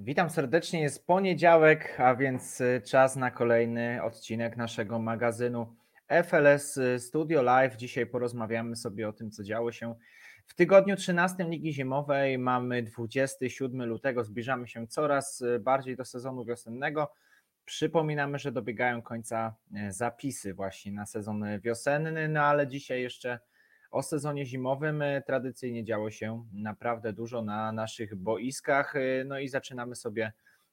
Witam serdecznie. Jest poniedziałek, a więc y, czas na kolejny odcinek naszego magazynu FLS y, Studio Live. Dzisiaj porozmawiamy sobie o tym, co działo się w tygodniu 13 Ligi Zimowej. Mamy 27 lutego, zbliżamy się coraz y, bardziej do sezonu wiosennego. Przypominamy, że dobiegają końca zapisy właśnie na sezon wiosenny, no ale dzisiaj jeszcze o sezonie zimowym e, tradycyjnie działo się naprawdę dużo na naszych boiskach. E, no i zaczynamy sobie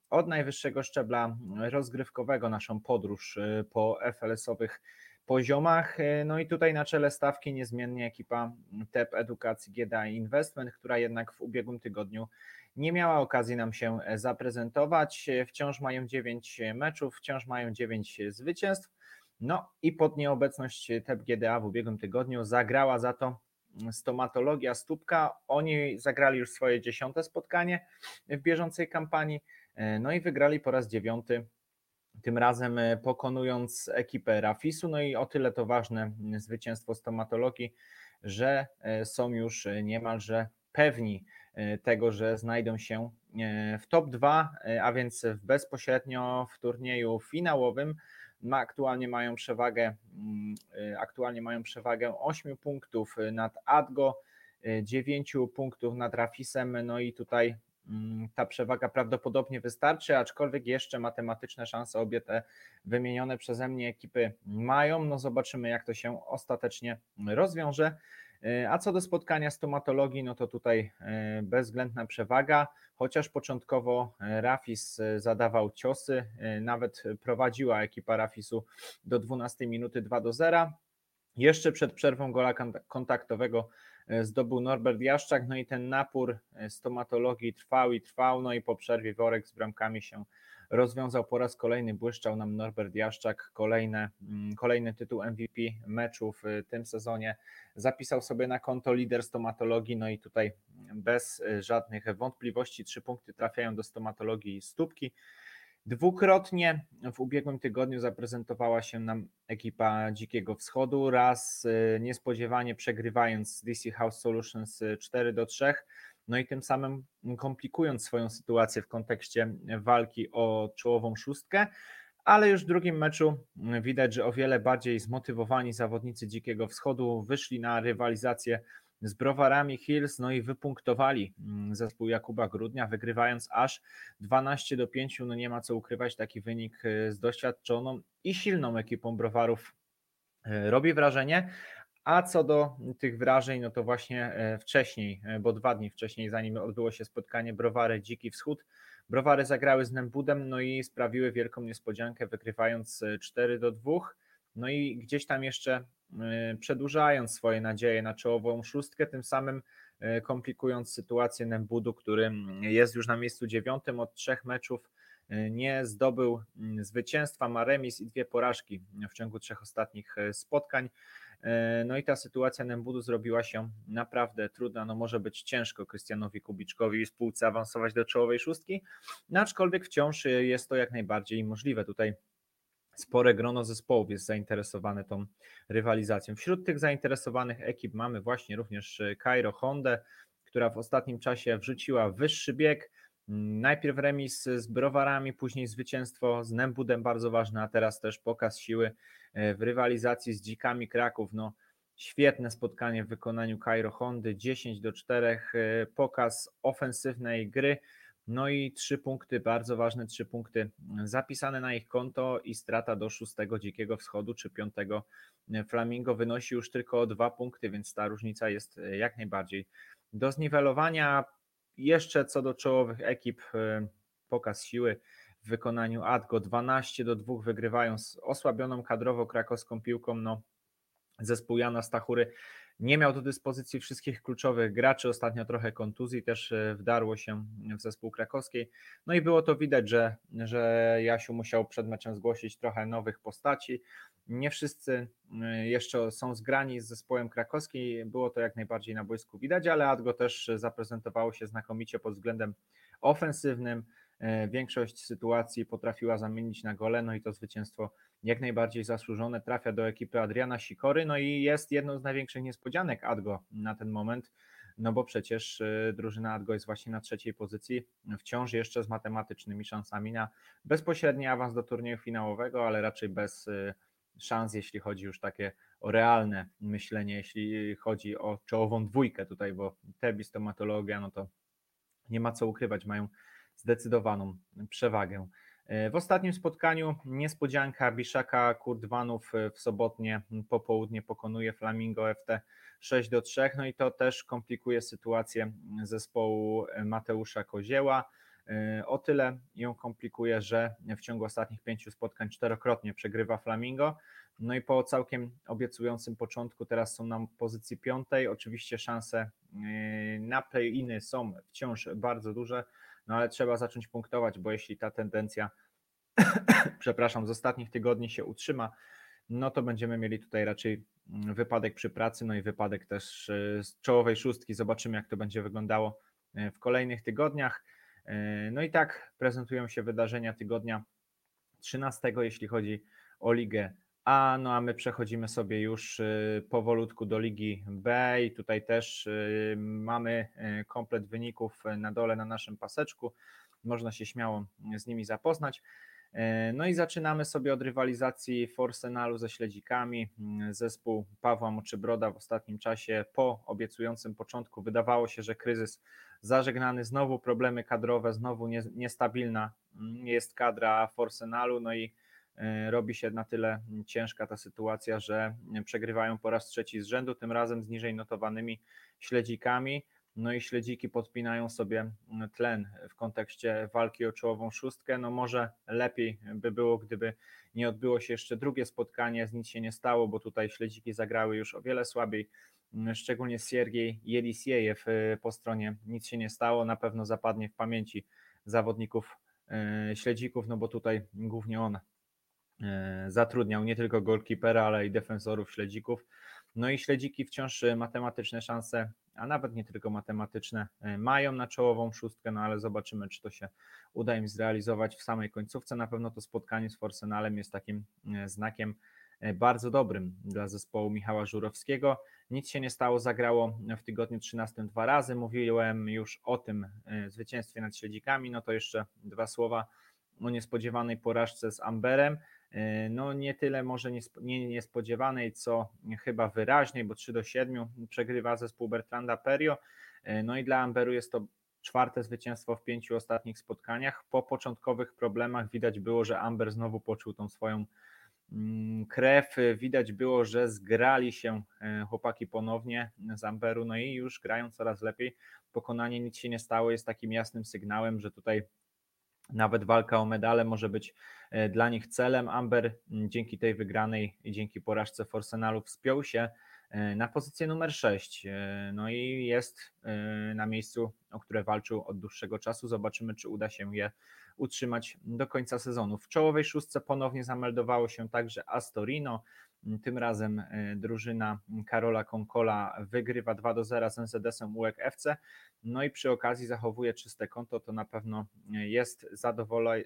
od najwyższego szczebla rozgrywkowego naszą podróż e, po FLS-owych poziomach. No i tutaj na czele stawki niezmiennie ekipa TEP Edukacji GDA Investment, która jednak w ubiegłym tygodniu nie miała okazji nam się zaprezentować. Wciąż mają 9 meczów, wciąż mają 9 zwycięstw. No i pod nieobecność TEP GDA w ubiegłym tygodniu zagrała za to stomatologia Stópka. Oni zagrali już swoje dziesiąte spotkanie w bieżącej kampanii, no i wygrali po raz dziewiąty, tym razem pokonując ekipę Rafisu. No i o tyle to ważne zwycięstwo stomatologii, że są już niemalże pewni tego, że znajdą się w top 2, a więc bezpośrednio w turnieju finałowym ma, aktualnie mają przewagę mm, y, aktualnie mają przewagę 8 punktów nad Adgo, 9 y, punktów nad Rafisem, no i tutaj mm, ta przewaga prawdopodobnie wystarczy, aczkolwiek jeszcze matematyczne szanse obie te wymienione przeze mnie ekipy mają. No zobaczymy, jak to się ostatecznie rozwiąże. E, a co do spotkania stomatologii, no to tutaj e, bezwzględna przewaga, chociaż początkowo e, Rafis zadawał ciosy, nawet prowadziła ekipa Rafisu do 12 minuty 2 do 0. Jeszcze przed przerwą gola kontaktowego zdobył Norbert Jaszczak, no i ten napór stomatologii trwał i trwał, no i po przerwie worek z bramkami się rozwiązał po raz kolejny, błyszczał nam Norbert Jaszczak, kolejne, mm, kolejny tytuł MVP meczu w tym sezonie, zapisał sobie na konto lider stomatologii, no i tutaj bez żadnych wątpliwości trzy punkty trafiają do stomatologii stópki. Dwukrotnie w ubiegłym tygodniu zaprezentowała się nam ekipa Dzikiego Wschodu, raz y, niespodziewanie przegrywając DC House Solutions 4 do 3, no i tym samym komplikując swoją sytuację w kontekście walki o czołową szóstkę, ale już w drugim meczu widać, że o wiele bardziej zmotywowani zawodnicy Dzikiego Wschodu wyszli na rywalizację z Browarami Hills, no i wypunktowali mm, zespół Jakuba Grudnia, wygrywając aż 12 do 5. No nie ma co ukrywać, taki wynik y, z doświadczoną i silną ekipą Browarów y, robi wrażenie, a co do tych wrażeń, no to właśnie e, wcześniej, e, bo dwa dni wcześniej, zanim odbyło się spotkanie Browary Dziki Wschód, Browary zagrały z Nembudem, no i sprawiły wielką niespodziankę, wygrywając 4 e, do 2. No i gdzieś tam jeszcze przedłużając swoje nadzieje na czołową szóstkę, tym samym komplikując sytuację Nembudu, który jest już na miejscu dziewiątym od trzech meczów, nie zdobył zwycięstwa, ma remis i dwie porażki w ciągu trzech ostatnich spotkań. E, no i ta sytuacja Nembudu zrobiła się naprawdę trudna. No może być ciężko Krystianowi Kubiczkowi i spółce awansować do czołowej szóstki, no aczkolwiek wciąż jest to jak najbardziej możliwe. Tutaj spore grono zespołów jest zainteresowane tą rywalizacją. Wśród tych zainteresowanych ekip mamy właśnie również Cairo Honda, która w ostatnim czasie wrzuciła wyższy bieg. Najpierw remis z Browarami, później zwycięstwo z Nembudem bardzo ważne, a teraz też pokaz siły E, w rywalizacji z dzikami Kraków. No, świetne spotkanie w wykonaniu Cairo Hondy, 10 do 4, e, pokaz ofensywnej gry. No i trzy punkty, bardzo ważne trzy punkty zapisane na ich konto i strata do szóstego Dzikiego Wschodu czy piątego Flamingo wynosi już tylko dwa punkty, więc ta różnica jest e, jak najbardziej do zniwelowania. Jeszcze co do czołowych ekip, pokaz siły w wykonaniu Adgo 12 do 2 wygrywają z osłabioną kadrowo krakowską piłką. No, zespół Jana Stachury nie miał do dyspozycji wszystkich kluczowych graczy, ostatnio trochę kontuzji też e, wdarło się w zespół krakowskiej. No i było to widać, że, że Jasiu musiał przed meczem zgłosić trochę nowych postaci. Nie wszyscy e, jeszcze są zgrani z zespołem krakowskiej, było to jak najbardziej na boisku widać, ale Adgo też zaprezentowało się znakomicie pod względem ofensywnym. E, większość sytuacji potrafiła zamienić na gole, no i to zwycięstwo jak najbardziej zasłużone trafia do ekipy Adriana Sikory, no i jest jedną z największych niespodzianek Adgo na ten moment, no bo przecież drużyna Adgo jest właśnie na trzeciej pozycji, wciąż jeszcze z matematycznymi szansami na bezpośredni awans do turnieju finałowego, ale raczej bez szans, jeśli chodzi już takie o realne myślenie, jeśli chodzi o czołową dwójkę tutaj, bo Tebi, stomatologia, no to nie ma co ukrywać, mają zdecydowaną przewagę. E, w ostatnim spotkaniu niespodzianka Biszaka Kurdwanów e, w sobotnie popołudnie pokonuje Flamingo FT 6 do 3, no i to też komplikuje sytuację zespołu Mateusza Kozieła. E, o tyle ją komplikuje, że w ciągu ostatnich pięciu spotkań czterokrotnie przegrywa Flamingo. No i po całkiem obiecującym początku teraz są na pozycji piątej. Oczywiście szanse na play-iny są wciąż bardzo duże no ale trzeba zacząć punktować, bo jeśli ta tendencja, przepraszam, z ostatnich tygodni się utrzyma, no to będziemy mieli tutaj raczej mm, wypadek przy pracy, no i wypadek też e, z czołowej szóstki. Zobaczymy, jak to będzie wyglądało e, w kolejnych tygodniach. E, no i tak prezentują się wydarzenia tygodnia 13, jeśli chodzi o Ligę A. No a my przechodzimy sobie już powolutku do Ligi B i tutaj też mamy komplet wyników na dole na naszym paseczku. Można się śmiało z nimi zapoznać. No i zaczynamy sobie od rywalizacji Forsenalu ze śledzikami. Zespół Pawła Moczybroda w ostatnim czasie po obiecującym początku wydawało się, że kryzys zażegnany, znowu problemy kadrowe, znowu niestabilna mm, jest kadra Forsenalu, no i robi się na tyle ciężka ta sytuacja, że przegrywają po raz trzeci z rzędu, tym razem z niżej notowanymi śledzikami. No i śledziki podpinają sobie tlen w kontekście walki o czołową szóstkę. No może lepiej by było, gdyby nie odbyło się jeszcze drugie spotkanie, z nic się nie stało, bo tutaj śledziki zagrały już o wiele słabiej, szczególnie Siergiej Jelisiejew y, po stronie nic się nie stało, na pewno zapadnie w pamięci zawodników y, śledzików, no bo tutaj głównie on zatrudniał nie tylko golkipera, ale i defensorów śledzików. No i śledziki wciąż matematyczne szanse a nawet nie tylko matematyczne, e, mają na czołową szóstkę, no ale zobaczymy, czy to się uda im zrealizować w samej końcówce. Na pewno to spotkanie z Forsenalem jest takim e, znakiem e, bardzo dobrym dla zespołu Michała Żurowskiego. Nic się nie stało, zagrało w tygodniu 13 dwa razy. Mówiłem już o tym zwycięstwie nad Śledzikami, no to jeszcze dwa słowa o niespodziewanej porażce z Amberem. E, no nie tyle może nie niespodziewanej, co chyba wyraźnej, bo 3 do 7 przegrywa zespół Bertranda Perio. E, no i dla Amberu jest to czwarte zwycięstwo w pięciu ostatnich spotkaniach. Po początkowych problemach widać było, że Amber znowu poczuł tą swoją mm, krew. Widać było, że zgrali się e, chłopaki ponownie z Amberu, no i już grają coraz lepiej. Pokonanie nic się nie stało, jest takim jasnym sygnałem, że tutaj nawet walka o medale może być e, dla nich celem. Amber dzięki tej wygranej i dzięki porażce Forsenalu wspiął się e, na pozycję numer 6. E, no i jest na miejscu, o które walczył od dłuższego czasu. Zobaczymy, czy uda się je utrzymać do końca sezonu. W czołowej szóstce ponownie zameldowało się także Astorino. Tym razem e, drużyna Karola Konkola wygrywa 2 do 0 z NZS-em UEK FC. No i przy okazji zachowuje czyste konto. To na pewno jest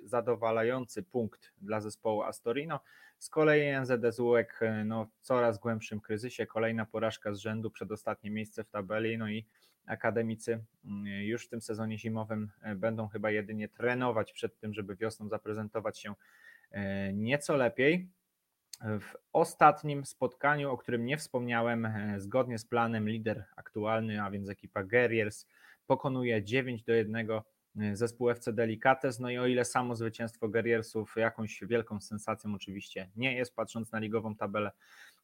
zadowalający punkt dla zespołu Astorino. Z kolei NZS UEK e, no, w coraz głębszym kryzysie. Kolejna porażka z rzędu, przedostatnie miejsce w tabeli. No i akademicy mm, już w tym sezonie zimowym e, będą chyba jedynie trenować przed tym, żeby wiosną zaprezentować się nieco lepiej. W ostatnim spotkaniu, o którym nie wspomniałem, e, zgodnie z planem lider aktualny, a więc ekipa Guerriers, pokonuje 9 do 1 e, zespół FC Delicates. No i o ile samo zwycięstwo Guerriersów jakąś wielką sensacją oczywiście nie jest, patrząc na ligową tabelę,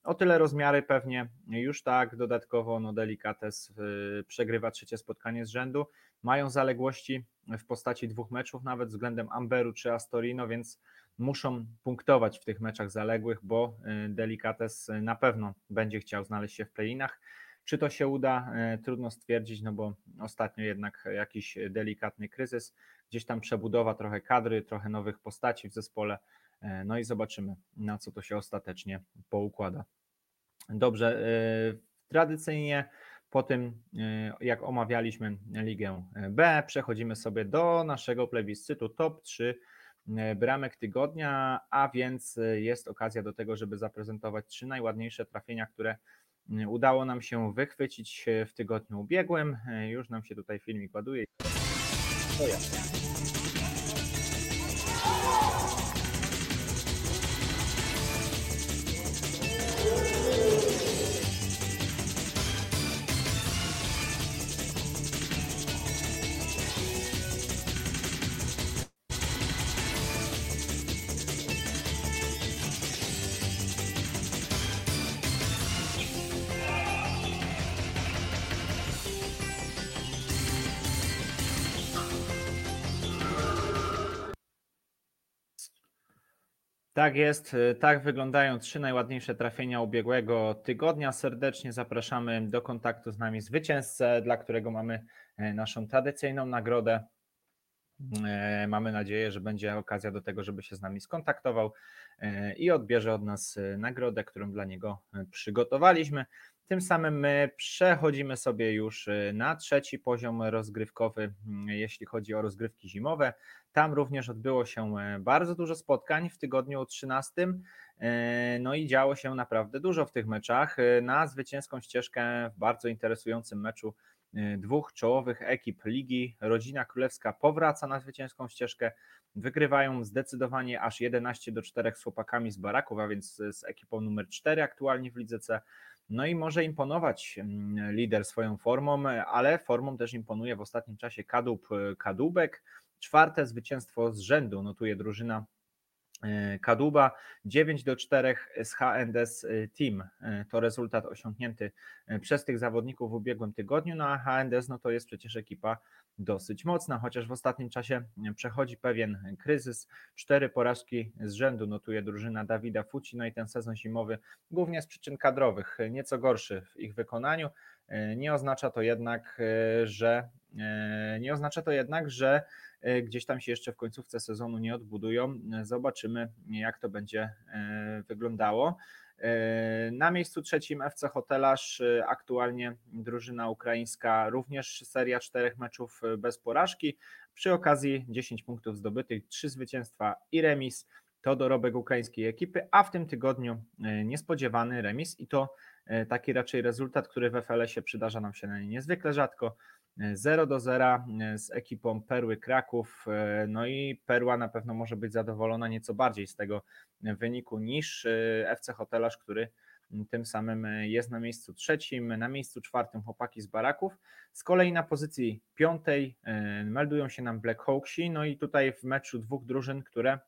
o tyle rozmiary pewnie już tak. Dodatkowo no Delicates e, przegrywa trzecie spotkanie z rzędu. Mają zaległości w postaci dwóch meczów, nawet względem Amberu czy Astorino, więc muszą punktować w tych meczach zaległych, bo y, Delicates na pewno będzie chciał znaleźć się w playinach. Czy to się uda? Y, trudno stwierdzić, no bo ostatnio jednak jakiś delikatny kryzys, gdzieś tam przebudowa trochę kadry, trochę nowych postaci w zespole. Y, no i zobaczymy, na co to się ostatecznie poukłada. Dobrze, tradycyjnie po tym, jak omawialiśmy Ligę B, przechodzimy sobie do naszego plebiscytu top 3 E, bramek tygodnia, a więc e, jest okazja do tego, żeby zaprezentować trzy najładniejsze trafienia, które udało nam się wychwycić w tygodniu ubiegłym. Już nam się tutaj filmik ładuje. To. Tak jest, y, tak wyglądają trzy najładniejsze trafienia ubiegłego tygodnia. Serdecznie zapraszamy do kontaktu z nami zwycięzcę, dla którego mamy e, naszą tradycyjną nagrodę. E, mamy nadzieję, że będzie okazja do tego, żeby się z nami skontaktował e, i odbierze od nas nagrodę, którą dla niego przygotowaliśmy. Tym samym my przechodzimy sobie już na trzeci poziom rozgrywkowy, mm, jeśli chodzi o rozgrywki zimowe. Tam również odbyło się e, bardzo dużo spotkań w tygodniu 13. E, no i działo się naprawdę dużo w tych meczach. E, na zwycięską ścieżkę w bardzo interesującym meczu dwóch czołowych ekip ligi Rodzina Królewska powraca na zwycięską ścieżkę. Wygrywają zdecydowanie aż 11 do 4 z chłopakami z Baraków, a więc z ekipą numer 4 aktualnie w lidze C. No i może imponować mm, lider swoją formą, ale formą też imponuje w ostatnim czasie Kadub Kadubek Czwarte zwycięstwo z rzędu notuje drużyna e, Kaduba 9 do 4 z HNDS e, Team. E, to rezultat osiągnięty przez tych zawodników w ubiegłym tygodniu. No a HNDS no to jest przecież ekipa dosyć mocna, chociaż w ostatnim czasie przechodzi pewien kryzys. Cztery porażki z rzędu notuje drużyna Dawida Fuci. No i ten sezon zimowy głównie z przyczyn kadrowych, nieco gorszy w ich wykonaniu. Nie oznacza to jednak, że nie oznacza to jednak, że E, gdzieś tam się jeszcze w końcówce sezonu nie odbudują. E, zobaczymy, jak to będzie e, wyglądało. Na miejscu trzecim FC Hotelarz, aktualnie drużyna ukraińska, również seria czterech meczów bez porażki. Przy okazji 10 punktów zdobytych, 3 zwycięstwa i remis. To dorobek ukraińskiej ekipy, a w tym tygodniu niespodziewany remis i to taki raczej rezultat, który w FLS-ie przydarza nam się niezwykle rzadko. 0 do 0 e, z ekipą Perły Kraków. E, no i Perła na pewno może być zadowolona nieco bardziej z tego wyniku niż e, FC Hotelarz, który tym samym jest na miejscu trzecim, na miejscu czwartym chłopaki z Baraków. Z kolei na pozycji piątej meldują się nam Black Hawksi, no i tutaj w meczu dwóch drużyn, które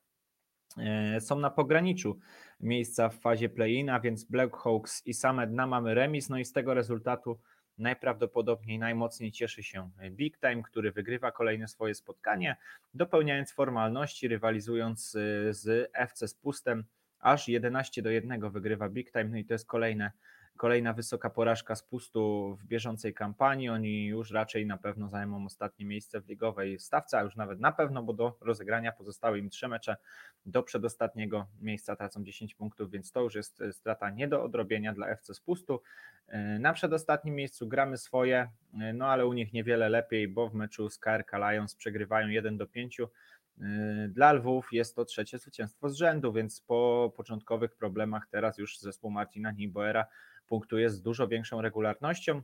są na pograniczu miejsca w fazie play-in, a więc Black Hawks i same dna mamy remis, no i z tego rezultatu najprawdopodobniej najmocniej cieszy się Big Time, który wygrywa kolejne swoje spotkanie, dopełniając formalności, rywalizując y, z FC Spustem. Aż 11 do 1 wygrywa Big Time, no i to jest kolejne Kolejna wysoka porażka z pustu w bieżącej kampanii. Oni już raczej na pewno zajmą ostatnie miejsce w ligowej stawce, a już nawet na pewno, bo do rozegrania pozostały im trzy mecze. Do przedostatniego miejsca tracą 10 punktów, więc to już jest e, strata nie do odrobienia dla FC z pustu. E, na przedostatnim miejscu gramy swoje, e, no ale u nich niewiele lepiej, bo w meczu z KRK Lions przegrywają 1 do 5. Dla Lwów jest to trzecie zwycięstwo z rzędu, więc po początkowych problemach teraz już zespół Martina Nieboera punktuje z dużo większą regularnością,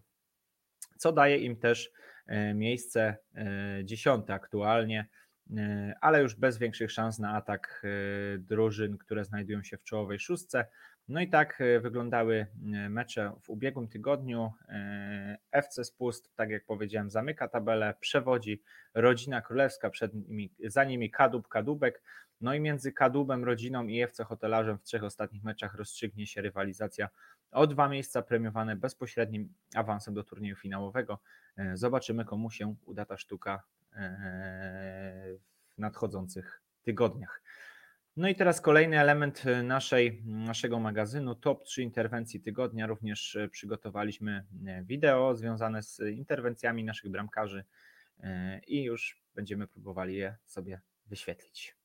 co daje im też e, miejsce e, dziesiąte aktualnie, e, ale już bez większych szans na atak drużyn, które znajdują się w czołowej szóstce. No i tak wyglądały mecze w ubiegłym tygodniu. FC Spust, tak jak powiedziałem, zamyka tabelę, przewodzi Rodzina Królewska, przed nimi, za nimi Kadub, Kadubek. No i między Kadubem, Rodziną i FC Hotelarzem w trzech ostatnich meczach rozstrzygnie się rywalizacja o dwa miejsca premiowane bezpośrednim awansem do turnieju finałowego. E, zobaczymy, komu się uda ta sztuka e, w nadchodzących tygodniach. No i teraz kolejny element naszej, naszego magazynu, top 3 interwencji tygodnia. Również przygotowaliśmy wideo związane z interwencjami naszych bramkarzy e, i już będziemy próbowali je sobie wyświetlić.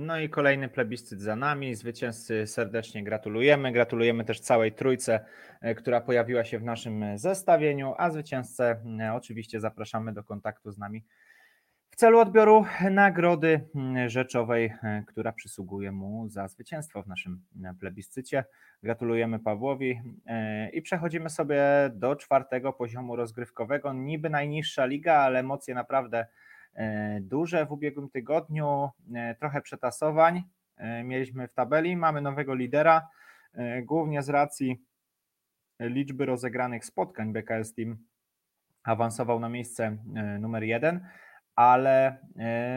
No i kolejny plebiscyt za nami. Zwycięzcy serdecznie gratulujemy. Gratulujemy też całej trójce, e, która pojawiła się w naszym zestawieniu, a zwycięzcę e, oczywiście zapraszamy do kontaktu z nami w celu odbioru nagrody rzeczowej, e, która przysługuje mu za zwycięstwo w naszym plebiscycie. Gratulujemy Pawłowi i przechodzimy sobie do czwartego poziomu rozgrywkowego. Niby najniższa liga, ale emocje naprawdę duże w ubiegłym tygodniu, e, trochę przetasowań e, mieliśmy w tabeli, mamy nowego lidera, głównie z racji liczby rozegranych spotkań BKS Team awansował na miejsce numer jeden, ale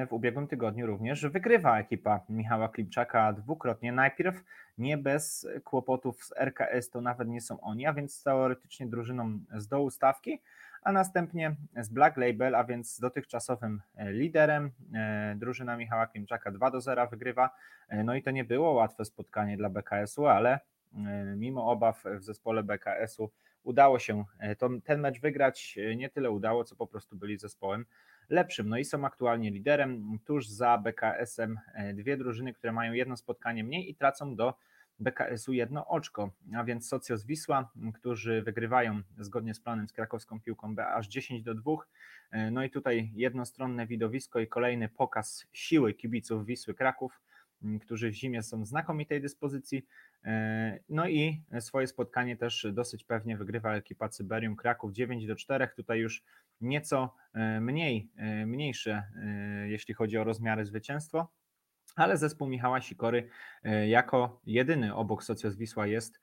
w ubiegłym tygodniu również wygrywa ekipa Michała Klipczaka dwukrotnie. Najpierw nie bez kłopotów z RKS, to nawet nie są oni, a więc teoretycznie drużyną z dołu stawki, a następnie z Black Label, a więc z dotychczasowym e, liderem. E, drużyna Michała Klimczaka 2 do 0 wygrywa. E, no i to nie było łatwe spotkanie dla BKS-u, ale mimo obaw w zespole BKS-u udało się ten mecz wygrać. Nie tyle udało, co po prostu byli zespołem lepszym. No i są aktualnie liderem. Tuż za BKS-em dwie drużyny, które mają jedno spotkanie mniej i tracą do BKS-u jedno oczko, a więc Socjos Wisła, którzy wygrywają zgodnie z planem z krakowską piłką B aż 10 do 2. No i tutaj jednostronne widowisko i kolejny pokaz siły kibiców Wisły Kraków, którzy w zimie są w znakomitej dyspozycji. No i swoje spotkanie też dosyć pewnie wygrywa ekipa Cyberium Kraków 9 do 4. Tutaj już nieco mniej, mniejsze, jeśli chodzi o rozmiary zwycięstwo ale zespół Michała Sikory e, jako jedyny obok Socjos Wisła jest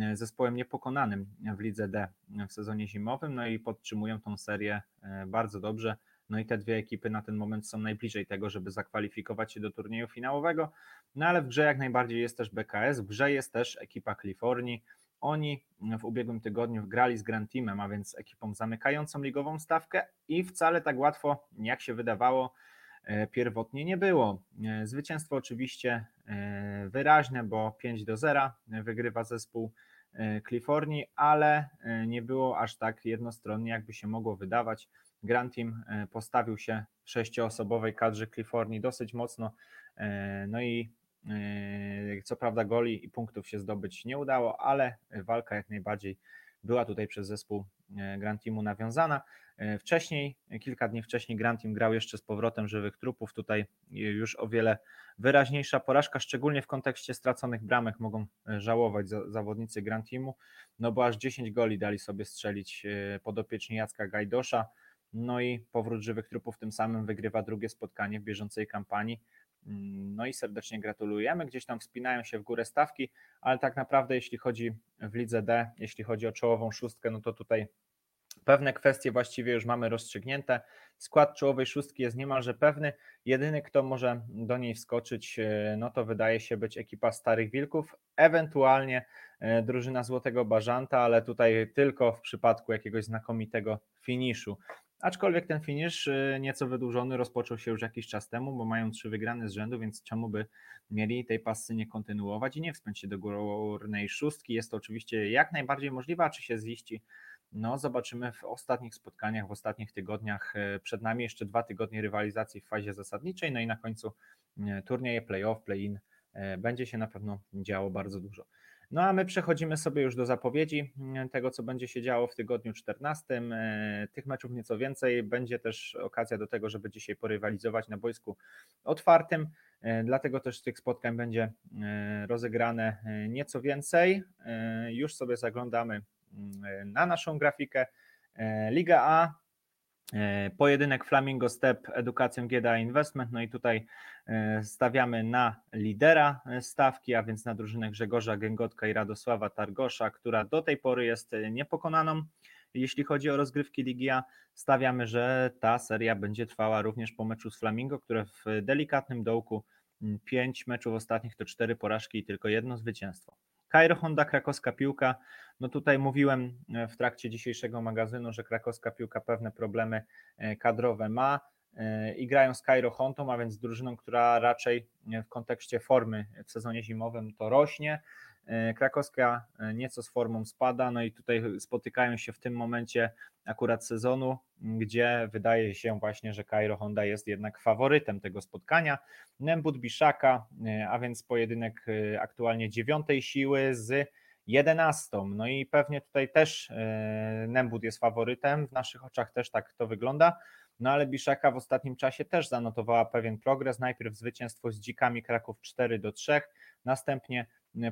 e, zespołem niepokonanym w lidze D w sezonie zimowym, no i podtrzymują tą serię e, bardzo dobrze. No i te dwie ekipy na ten moment są najbliżej tego, żeby zakwalifikować się do turnieju finałowego. No ale w grze jak najbardziej jest też BKS, w grze jest też ekipa Kalifornii. Oni w ubiegłym tygodniu grali z Grand Teamem, a więc ekipą zamykającą ligową stawkę i wcale tak łatwo, jak się wydawało, E, pierwotnie nie było. E, zwycięstwo oczywiście e, wyraźne, bo 5 do 0 wygrywa zespół Kalifornii, ale nie było aż tak jednostronnie, jakby się mogło wydawać. Grand Team postawił się w sześcioosobowej kadrze Kalifornii dosyć mocno, no i co prawda goli i punktów się zdobyć nie udało, ale walka jak najbardziej była tutaj przez zespół Grand Teamu nawiązana. E, wcześniej, kilka dni wcześniej Grand Team grał jeszcze z powrotem żywych trupów. Tutaj już o wiele wyraźniejsza porażka, szczególnie w kontekście straconych bramek mogą e, żałować zawodnicy Grand Teamu, no bo aż 10 goli dali sobie strzelić e, podopieczni Jacka Gajdosza. No i powrót żywych trupów tym samym wygrywa drugie spotkanie w bieżącej kampanii. No i serdecznie gratulujemy. Gdzieś tam wspinają się w górę stawki, ale tak naprawdę, jeśli chodzi w lidze D, jeśli chodzi o czołową szóstkę, no to tutaj Pewne kwestie właściwie już mamy rozstrzygnięte. Skład czołowej szóstki jest niemalże pewny. Jedyny, kto może do niej wskoczyć, e, no to wydaje się być ekipa Starych Wilków, ewentualnie e, drużyna Złotego Bażanta, ale tutaj tylko w przypadku jakiegoś znakomitego finiszu. Aczkolwiek ten finisz e, nieco wydłużony rozpoczął się już jakiś czas temu, bo mają trzy wygrane z rzędu, więc czemu by mieli tej pasy nie kontynuować i nie wspiąć się do górnej szóstki. Jest to oczywiście jak najbardziej możliwe, a czy się ziści no, zobaczymy w ostatnich spotkaniach, w ostatnich tygodniach. E, przed nami jeszcze dwa tygodnie rywalizacji w fazie zasadniczej, no i na końcu e, turnieje playoff, play-in. Będzie się na pewno działo bardzo dużo. No a my przechodzimy sobie już do zapowiedzi tego, co będzie się działo w tygodniu 14. Tych meczów nieco więcej. Będzie też okazja do tego, żeby dzisiaj porywalizować na boisku otwartym. Dlatego też tych spotkań będzie rozegrane nieco więcej. Już sobie zaglądamy na naszą grafikę. E, Liga A, e, pojedynek Flamingo Step, edukacją GDA Investment, no i tutaj e, stawiamy na lidera stawki, a więc na drużynę Grzegorza Gęgotka i Radosława Targosza, która do tej pory jest niepokonaną. Jeśli chodzi o rozgrywki Ligi A, stawiamy, że ta seria będzie trwała również po meczu z Flamingo, które w delikatnym dołku 5 meczów ostatnich to 4 porażki i tylko jedno zwycięstwo. Kairo Honda, krakowska piłka. No tutaj mówiłem e, w trakcie dzisiejszego magazynu, że krakowska piłka pewne problemy e, kadrowe ma e, i grają z Kairo Hondą, a więc drużyną, która raczej w kontekście formy w sezonie zimowym to rośnie. Krakowska nieco z formą spada, no i tutaj spotykają się w tym momencie akurat sezonu, gdzie wydaje się właśnie, że Cairo Honda jest jednak faworytem tego spotkania. Nembut Biszaka, a więc pojedynek aktualnie dziewiątej siły z 11. No i pewnie tutaj też Nembut jest faworytem, w naszych oczach też tak to wygląda. No ale Biszaka w ostatnim czasie też zanotowała pewien progres. Najpierw zwycięstwo z Dzikami Kraków 4 do 3, następnie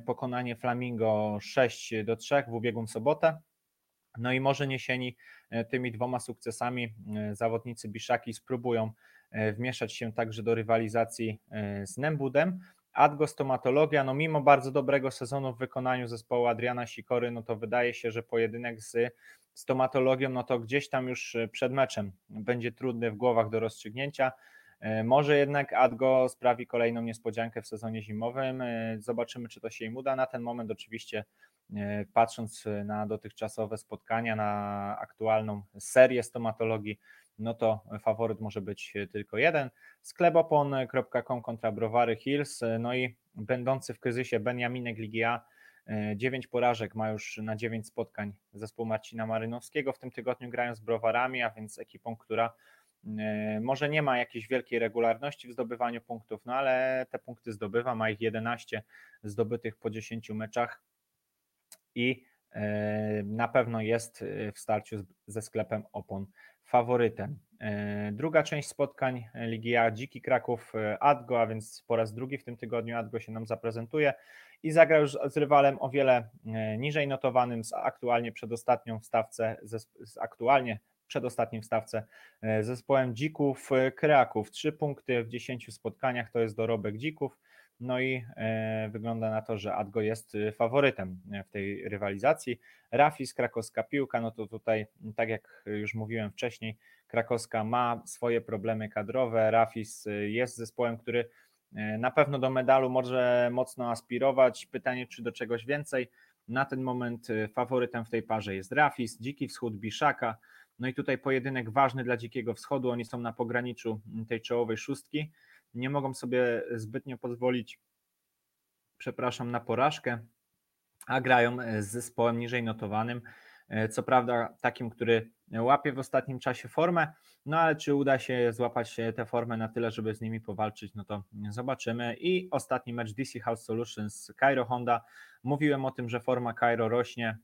pokonanie Flamingo 6 do 3 w ubiegłą sobotę. No i może niesieni e, tymi dwoma sukcesami e, zawodnicy Biszaki spróbują e, wmieszać się także do rywalizacji z Nembudem. Adgo Stomatologia, no mimo bardzo dobrego sezonu w wykonaniu zespołu Adriana Sikory, no to wydaje się, że pojedynek z stomatologią, no to gdzieś tam już przed meczem będzie trudny w głowach do rozstrzygnięcia. E, może jednak Adgo sprawi kolejną niespodziankę w sezonie zimowym. E, zobaczymy, czy to się im uda. Na ten moment, oczywiście, patrząc na dotychczasowe spotkania, na aktualną serię stomatologii, no to faworyt może być tylko jeden. Sklepopon.com kontra Browary Hills, no i będący w kryzysie Benjaminek Ligi A 9 porażek ma już na 9 spotkań zespół Marcina Marynowskiego. W tym tygodniu grają z Browarami, a więc ekipą, która e, może nie ma jakiejś wielkiej regularności w zdobywaniu punktów, no ale te punkty zdobywa, ma ich 11 zdobytych po 10 meczach i e, na pewno jest w starciu ze sklepem opon faworytem. Druga część spotkań Ligi A Dziki Kraków Adgo, a więc po raz drugi w tym tygodniu Adgo się nam zaprezentuje i zagra już z rywalem o wiele niżej notowanym, z aktualnie przedostatnią w stawce, z aktualnie przedostatnim w stawce e, zespołem Dzików Kraków. Trzy punkty w 10 spotkaniach to jest dorobek Dzików. No i e, wygląda na to, że Adgo jest faworytem w tej rywalizacji. Rafis, krakowska piłka, no to tutaj, tak jak już mówiłem wcześniej, Krakowska ma swoje problemy kadrowe. Rafis jest zespołem, który E, na pewno do medalu może mocno aspirować. Pytanie, czy do czegoś więcej. Na ten moment e, faworytem w tej parze jest Rafis, Dziki Wschód, Biszaka. No i tutaj pojedynek ważny dla Dzikiego Wschodu. Oni są na pograniczu tej czołowej szóstki. Nie mogą sobie zbytnio pozwolić, przepraszam, na porażkę, a grają z zespołem niżej notowanym. E, co prawda takim, który łapie w ostatnim czasie formę, no ale czy uda się złapać tę formę na tyle, żeby z nimi powalczyć, no to zobaczymy. I ostatni mecz DC House Solutions, Cairo Honda. Mówiłem o tym, że forma Cairo rośnie,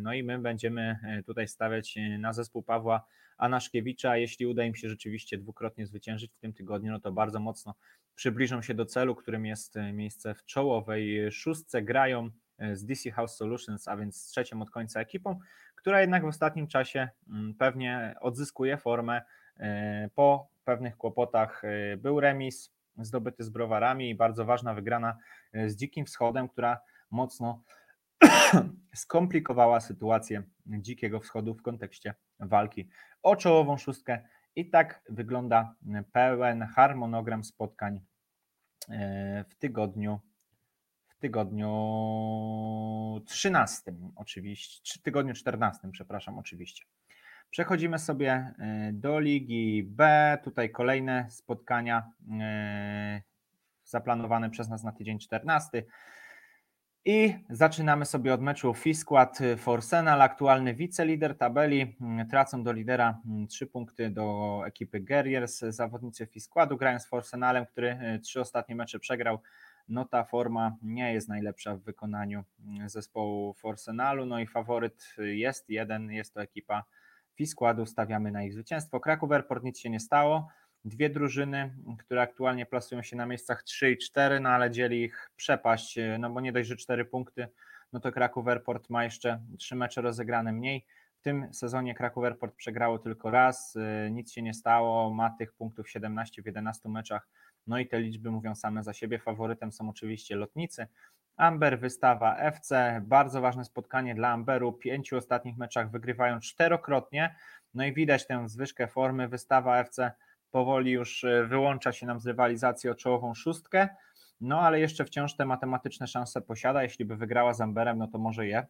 no i my będziemy e, tutaj stawiać na zespół Pawła Anaszkiewicza. Jeśli uda im się rzeczywiście dwukrotnie zwyciężyć w tym tygodniu, no to bardzo mocno przybliżą się do celu, którym jest e, miejsce w czołowej szóstce. Grają z DC House Solutions, a więc z trzecią od końca ekipą, która jednak w ostatnim czasie mm, pewnie odzyskuje formę e, po pewnych kłopotach. E, był remis zdobyty z browarami i bardzo ważna wygrana e, z Dzikim Wschodem, która mocno skomplikowała sytuację Dzikiego Wschodu w kontekście walki o czołową szóstkę. I tak wygląda pełen harmonogram spotkań w tygodniu tygodniu 13 oczywiście, tygodniu 14, przepraszam, oczywiście. Przechodzimy sobie y, do Ligi B. Tutaj kolejne spotkania y, zaplanowane przez nas na tydzień 14. I zaczynamy sobie od meczu Fiskład Forsenal, aktualny wicelider tabeli. Y, tracą do lidera 3 punkty do ekipy Guerriers. Zawodnicy Fiskładu grają z Forsenalem, który trzy ostatnie mecze przegrał no ta forma nie jest najlepsza w wykonaniu mm, zespołu Forsenalu, no i faworyt jest jeden, jest to ekipa Fiskładu, stawiamy na ich zwycięstwo. Kraków Airport nic się nie stało, dwie drużyny, które aktualnie plasują się na miejscach 3 i 4, no ale dzieli ich przepaść, no bo nie dość, że 4 punkty, no to Kraków Airport ma jeszcze 3 mecze rozegrane mniej. W tym sezonie Kraków Airport przegrało tylko raz, y, nic się nie stało, ma tych punktów 17 w 11 meczach no i te liczby mówią same za siebie. Faworytem są oczywiście lotnicy. Amber, wystawa FC, bardzo ważne spotkanie dla Amberu. Pięciu ostatnich meczach wygrywają czterokrotnie. No i widać tę zwyżkę formy. Wystawa FC powoli już e, wyłącza się nam z rywalizacji o czołową szóstkę. No ale jeszcze wciąż te matematyczne szanse posiada. Jeśli by wygrała z Amberem, no to może je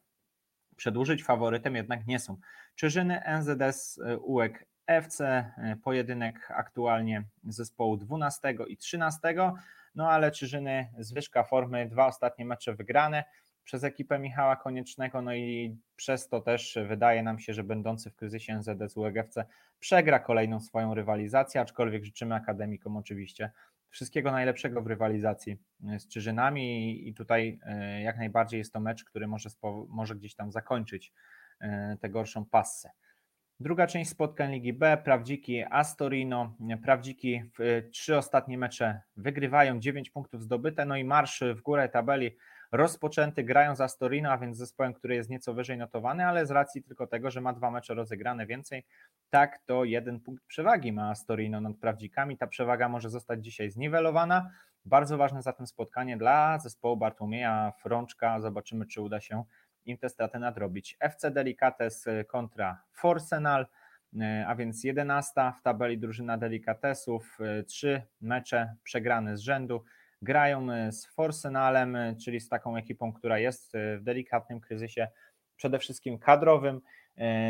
przedłużyć. Faworytem jednak nie są. Czyżyny, NZS, e, UEK FC e, pojedynek aktualnie zespołu 12 i 13, no ale Czyżyny zwyżka formy, dwa ostatnie mecze wygrane, przez ekipę Michała Koniecznego, no i przez to też wydaje nam się, że będący w kryzysie NZS UEGFC przegra kolejną swoją rywalizację, aczkolwiek życzymy akademikom oczywiście wszystkiego najlepszego w rywalizacji z Czyżynami. I tutaj jak najbardziej jest to mecz, który może, może gdzieś tam zakończyć tę gorszą passę. Druga część spotkań Ligi B, Prawdziki Astorino. Prawdziki w y, trzy ostatnie mecze wygrywają, 9 punktów zdobyte, no i marsz w górę tabeli rozpoczęty, grają za Astorino, a więc zespołem, który jest nieco wyżej notowany, ale z racji tylko tego, że ma dwa mecze rozegrane więcej, tak to jeden punkt przewagi ma Astorino nad Prawdzikami. Ta przewaga może zostać dzisiaj zniwelowana. Bardzo ważne zatem spotkanie dla zespołu Bartłomieja Frączka. Zobaczymy, czy uda się im te straty nadrobić. FC Delicates kontra Forsenal, e, a więc 11 w tabeli drużyna Delicatesów, e, trzy mecze przegrane z rzędu. Grają z Forsenalem, czyli z taką ekipą, która jest w delikatnym kryzysie, przede wszystkim kadrowym.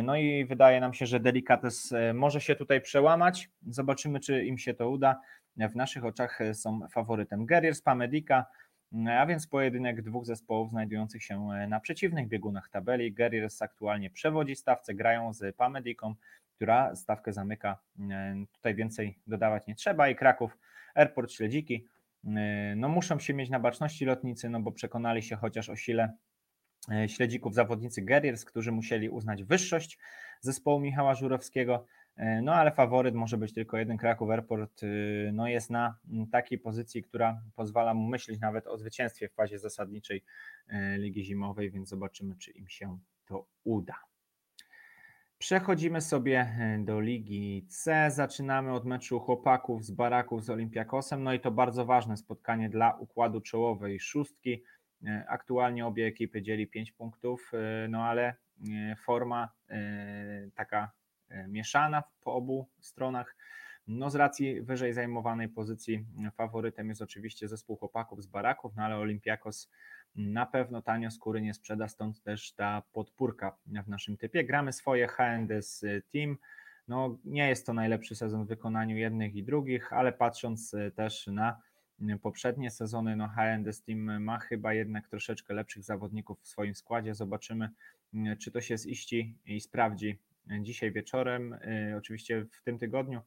No i wydaje nam się, że Delicates może się tutaj przełamać. Zobaczymy, czy im się to uda. W naszych oczach są faworytem Guerriers Pamedika, a więc pojedynek dwóch zespołów znajdujących się e, na przeciwnych biegunach tabeli. Guerriers aktualnie przewodzi stawce, grają z Pamediką, która stawkę zamyka. E, tutaj więcej dodawać nie trzeba i Kraków, Airport Śledziki. E, no muszą się mieć na baczności lotnicy, no bo przekonali się chociaż o sile śledzików zawodnicy Guerriers, którzy musieli uznać wyższość zespołu Michała Żurowskiego. E, no ale faworyt może być tylko jeden Kraków Airport. Y, no jest na takiej pozycji, która pozwala mu myśleć nawet o zwycięstwie w fazie zasadniczej e, Ligi Zimowej, więc zobaczymy, czy im się to uda. Przechodzimy sobie e, do Ligi C. Zaczynamy od meczu chłopaków z Baraków z Olimpiakosem. No i to bardzo ważne spotkanie dla układu czołowej szóstki. Aktualnie obie ekipy dzieli 5 punktów, no ale forma taka mieszana po obu stronach. No z racji wyżej zajmowanej pozycji faworytem jest oczywiście zespół chłopaków z Baraków, no ale Olympiakos na pewno tanio skóry nie sprzeda, stąd też ta podpórka w naszym typie. Gramy swoje HNDS Team. No, nie jest to najlepszy sezon w wykonaniu jednych i drugich, ale patrząc też na poprzednie sezony, no HNDS Team ma chyba jednak troszeczkę lepszych zawodników w swoim składzie. Zobaczymy, czy to się ziści i sprawdzi dzisiaj wieczorem, y, oczywiście w tym tygodniu.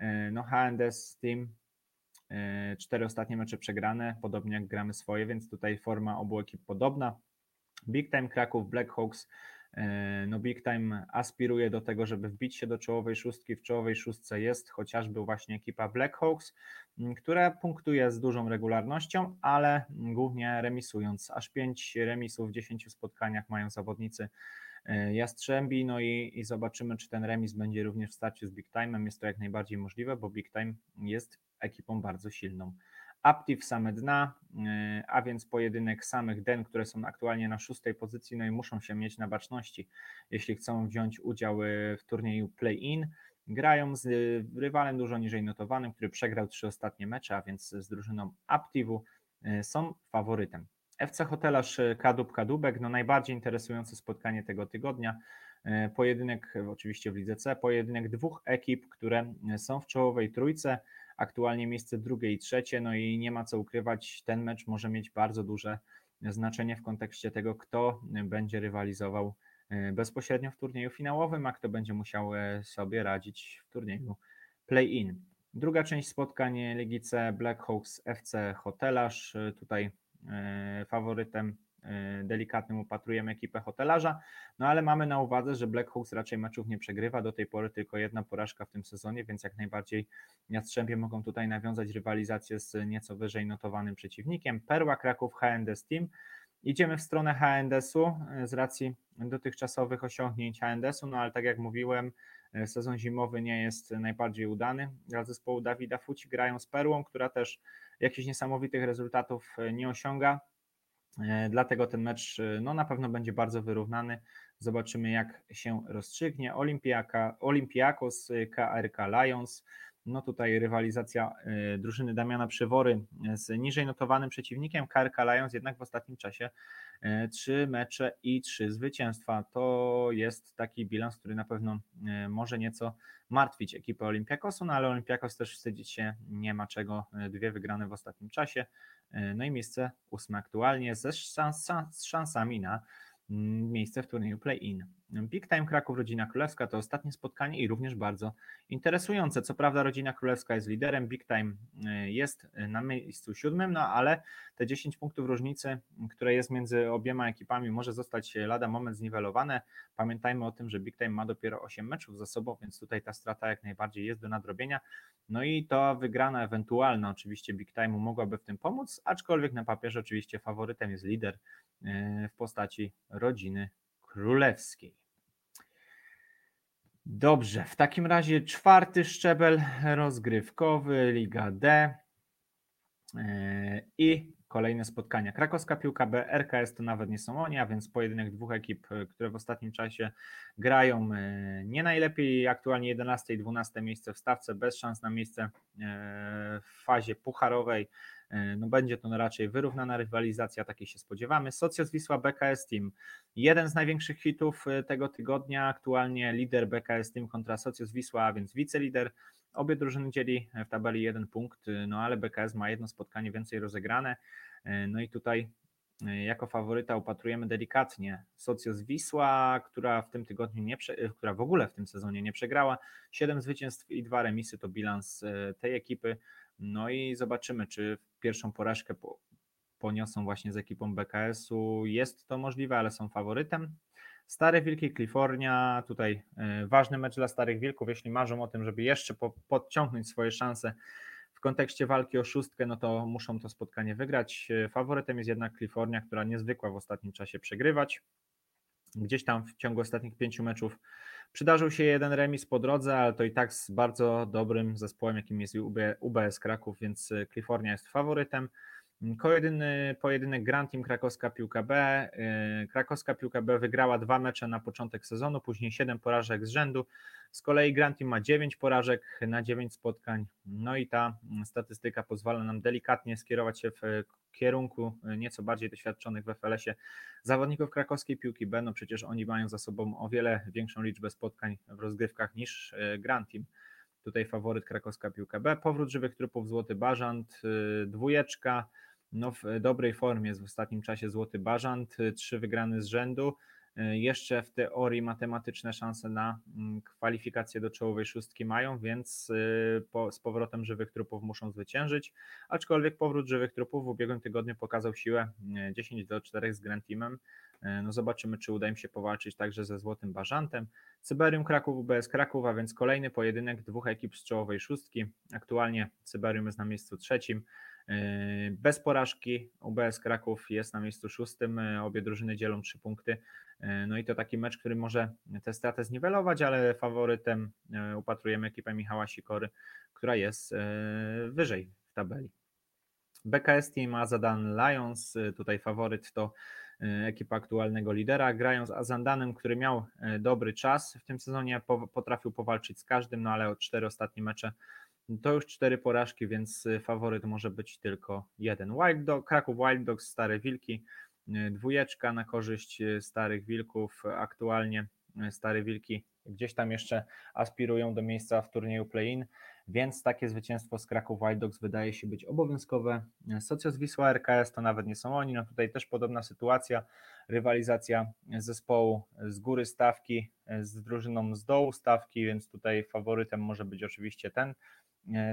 Y, no HNDS Team, y, cztery ostatnie mecze przegrane, podobnie jak gramy swoje, więc tutaj forma obu ekip podobna. Big Time Kraków, Blackhawks, no Big Time aspiruje do tego, żeby wbić się do czołowej szóstki. W czołowej szóstce jest chociażby właśnie ekipa Blackhawks, która punktuje z dużą regularnością, ale głównie remisując. Aż pięć remisów w 10 spotkaniach mają zawodnicy Jastrzębi, no i, i zobaczymy, czy ten remis będzie również w starciu z Big Time'em. Jest to jak najbardziej możliwe, bo Big Time jest ekipą bardzo silną. Aptiv same dna, e, a więc pojedynek samych den, które są aktualnie na szóstej pozycji, no i muszą się mieć na baczności, jeśli chcą wziąć udział e, w turnieju play-in. Grają z rywalem dużo niżej notowanym, który przegrał trzy ostatnie mecze, a więc z drużyną Aptivu są faworytem. FC Hotelarz e, Kadub Kadubek, no najbardziej interesujące spotkanie tego tygodnia. E, pojedynek oczywiście w Lidze C, pojedynek dwóch ekip, które e, są w czołowej trójce, aktualnie miejsce drugie i trzecie, no i nie ma co ukrywać, ten mecz może mieć bardzo duże znaczenie w kontekście tego, kto będzie rywalizował bezpośrednio w turnieju finałowym, a kto będzie musiał sobie radzić w turnieju play-in. Druga część spotkań Ligi C Blackhawks FC Hotelarz. Tutaj E, faworytem e, delikatnym upatrujemy ekipę hotelarza, no ale mamy na uwadze, że Black Hawks raczej meczów nie przegrywa, do tej pory tylko jedna porażka w tym sezonie, więc jak najbardziej Jastrzębie mogą tutaj nawiązać rywalizację z nieco wyżej notowanym przeciwnikiem. Perła Kraków HNDS Team. Idziemy w stronę HNDS-u e, z racji dotychczasowych osiągnięć HNDS-u, no ale tak jak mówiłem, sezon zimowy nie jest najbardziej udany dla zespołu Dawida Fuci. Grają z Perłą, która też jakichś niesamowitych rezultatów e, nie osiąga. E, dlatego ten mecz e, no, na pewno będzie bardzo wyrównany. Zobaczymy, jak się rozstrzygnie. Olimpiaka, Olympiakos, KRK Lions. No tutaj rywalizacja y, drużyny Damiana Przywory z niżej notowanym przeciwnikiem KRK Lions jednak w ostatnim czasie y, trzy mecze i trzy zwycięstwa. To jest taki bilans, który na pewno y, może nieco martwić ekipę Olympiakosu, no ale Olympiakos też wstydzić się nie ma czego. Dwie wygrane w ostatnim czasie. No i miejsce ósme aktualnie ze szans, szansami na Mm, miejsce w turnieju play-in. Big Time Kraków Rodzina Królewska to ostatnie spotkanie i również bardzo interesujące. Co prawda Rodzina Królewska jest liderem, Big Time y, jest na miejscu siódmym, no ale te 10 punktów różnicy, które jest między obiema ekipami może zostać lada moment zniwelowane. Pamiętajmy o tym, że Big Time ma dopiero 8 meczów za sobą, więc tutaj ta strata jak najbardziej jest do nadrobienia. No i to wygrana ewentualna oczywiście Big Time'u mogłaby w tym pomóc, aczkolwiek na papierze oczywiście faworytem jest lider w postaci rodziny królewskiej. Dobrze, w takim razie czwarty szczebel rozgrywkowy, Liga D e, i kolejne spotkania. Krakowska piłka B, RKS to nawet nie są oni, a więc pojedynek dwóch ekip, które w ostatnim czasie grają e, nie najlepiej. Aktualnie 11 i 12 miejsce w stawce, bez szans na miejsce e, w fazie pucharowej. E, no będzie to raczej wyrównana rywalizacja, takiej się spodziewamy. Socios Wisła BKS Team, jeden z największych hitów e, tego tygodnia, aktualnie lider BKS Team kontra Socios Wisła, a więc wicelider. Obie drużyny dzieli w tabeli jeden punkt, e, no ale BKS ma jedno spotkanie więcej rozegrane. No i tutaj jako faworyta upatrujemy delikatnie Socios Wisła, która w tym tygodniu nie, która w ogóle w tym sezonie nie przegrała. Siedem zwycięstw i dwa remisy to bilans tej ekipy. No i zobaczymy, czy pierwszą porażkę poniosą właśnie z ekipą BKS-u. Jest to możliwe, ale są faworytem. Stare Wilki, Kalifornia, tutaj e, ważny mecz dla Starych Wilków, jeśli marzą o tym, żeby jeszcze podciągnąć swoje szanse w kontekście walki o szóstkę, no to muszą to spotkanie wygrać. E, faworytem jest jednak Kalifornia, która niezwykła w ostatnim czasie przegrywać. Gdzieś tam w ciągu ostatnich pięciu meczów Przydarzył się jeden remis po drodze, ale to i tak z bardzo dobrym zespołem, jakim jest UBS Kraków, więc Kalifornia jest faworytem. Kolejny pojedynek Grand Team Krakowska Piłka B. Y, Krakowska Piłka B wygrała dwa mecze na początek sezonu, później siedem porażek z rzędu. Z kolei Grand Team ma dziewięć porażek na dziewięć spotkań. No i ta statystyka pozwala nam delikatnie skierować się w kierunku nieco bardziej doświadczonych w FLS-ie zawodników krakowskiej piłki B. No przecież oni mają za sobą o wiele większą liczbę spotkań w rozgrywkach niż y, Grand Team. Tutaj faworyt krakowska piłka B. Powrót żywych trupów Złoty Bażant, y, dwójeczka no w dobrej formie jest w ostatnim czasie Złoty Bażant, trzy wygrane z rzędu. Jeszcze w teorii matematyczne szanse na mm, kwalifikację do czołowej szóstki mają, więc y, po, z powrotem żywych trupów muszą zwyciężyć. Aczkolwiek powrót żywych trupów w ubiegłym tygodniu pokazał siłę 10 y, do 4 z Grand Teamem. Y, no zobaczymy, czy uda im się powalczyć także ze Złotym Bażantem. Cyberium Kraków, UBS Kraków, a więc kolejny pojedynek dwóch ekip z czołowej szóstki. Aktualnie Cyberium jest na miejscu trzecim. Yy, bez porażki UBS Kraków jest na miejscu szóstym, yy, obie drużyny dzielą trzy punkty. Yy, no i to taki mecz, który może tę stratę zniwelować, ale faworytem upatrujemy ekipę Michała Sikory, która jest wyżej w tabeli. BKS Team Azadan Lions, tutaj faworyt to ekipa aktualnego lidera. Grają z Azandanem, który miał dobry czas w tym sezonie, potrafił powalczyć z każdym, no ale od cztery ostatnie mecze to już cztery porażki, więc y, faworyt może być tylko jeden. Wild Dog, Kraków Wild Dogs, Stare Wilki, y, dwójeczka na korzyść y, Starych Wilków. Aktualnie Stare Wilki gdzieś tam jeszcze aspirują do miejsca w turnieju play-in, więc takie zwycięstwo z Kraków Wild Dogs wydaje się być obowiązkowe. Socios Wisła RKS to nawet nie są oni, no tutaj też podobna sytuacja, rywalizacja zespołu z góry stawki z drużyną z dołu stawki, więc tutaj faworytem może być oczywiście ten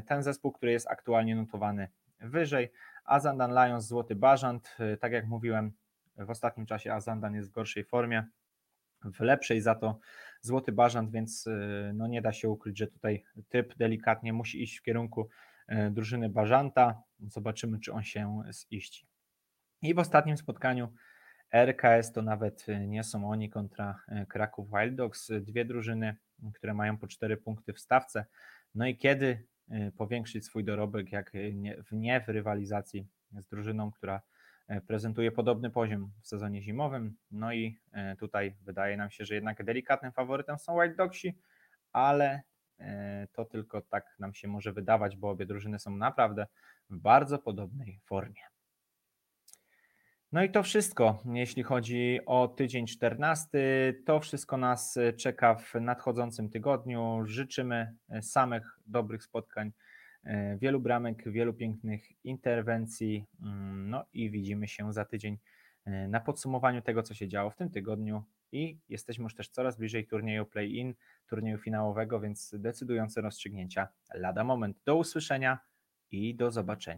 ten zespół, który jest aktualnie notowany wyżej. Azandan Lions, Złoty Bażant. E, tak jak mówiłem, w ostatnim czasie Azandan jest w gorszej formie, w lepszej za to Złoty Bażant, więc e, no nie da się ukryć, że tutaj typ delikatnie musi iść w kierunku drużyny Bażanta. Zobaczymy, czy on się ziści. I w ostatnim spotkaniu RKS to nawet nie są oni kontra Kraków Wild Dogs. Dwie drużyny, które mają po cztery punkty w stawce. No i kiedy powiększyć swój dorobek, jak y, nie, w, nie w rywalizacji z drużyną, która y, prezentuje podobny poziom w sezonie zimowym. No i tutaj wydaje nam się, że jednak delikatnym faworytem są White Dogsi, ale To tylko tak nam się może wydawać, bo obie drużyny są naprawdę w bardzo podobnej formie. No i to wszystko, jeśli chodzi o tydzień 14. To wszystko nas e, czeka w nadchodzącym tygodniu. Życzymy e, samych dobrych spotkań, e, wielu bramek, wielu pięknych interwencji. Mm, No i widzimy się za tydzień na podsumowaniu tego, co się działo w tym tygodniu. I jesteśmy już też coraz bliżej turnieju play-in, turnieju finałowego, więc decydujące rozstrzygnięcia lada moment. Do usłyszenia i do zobaczenia.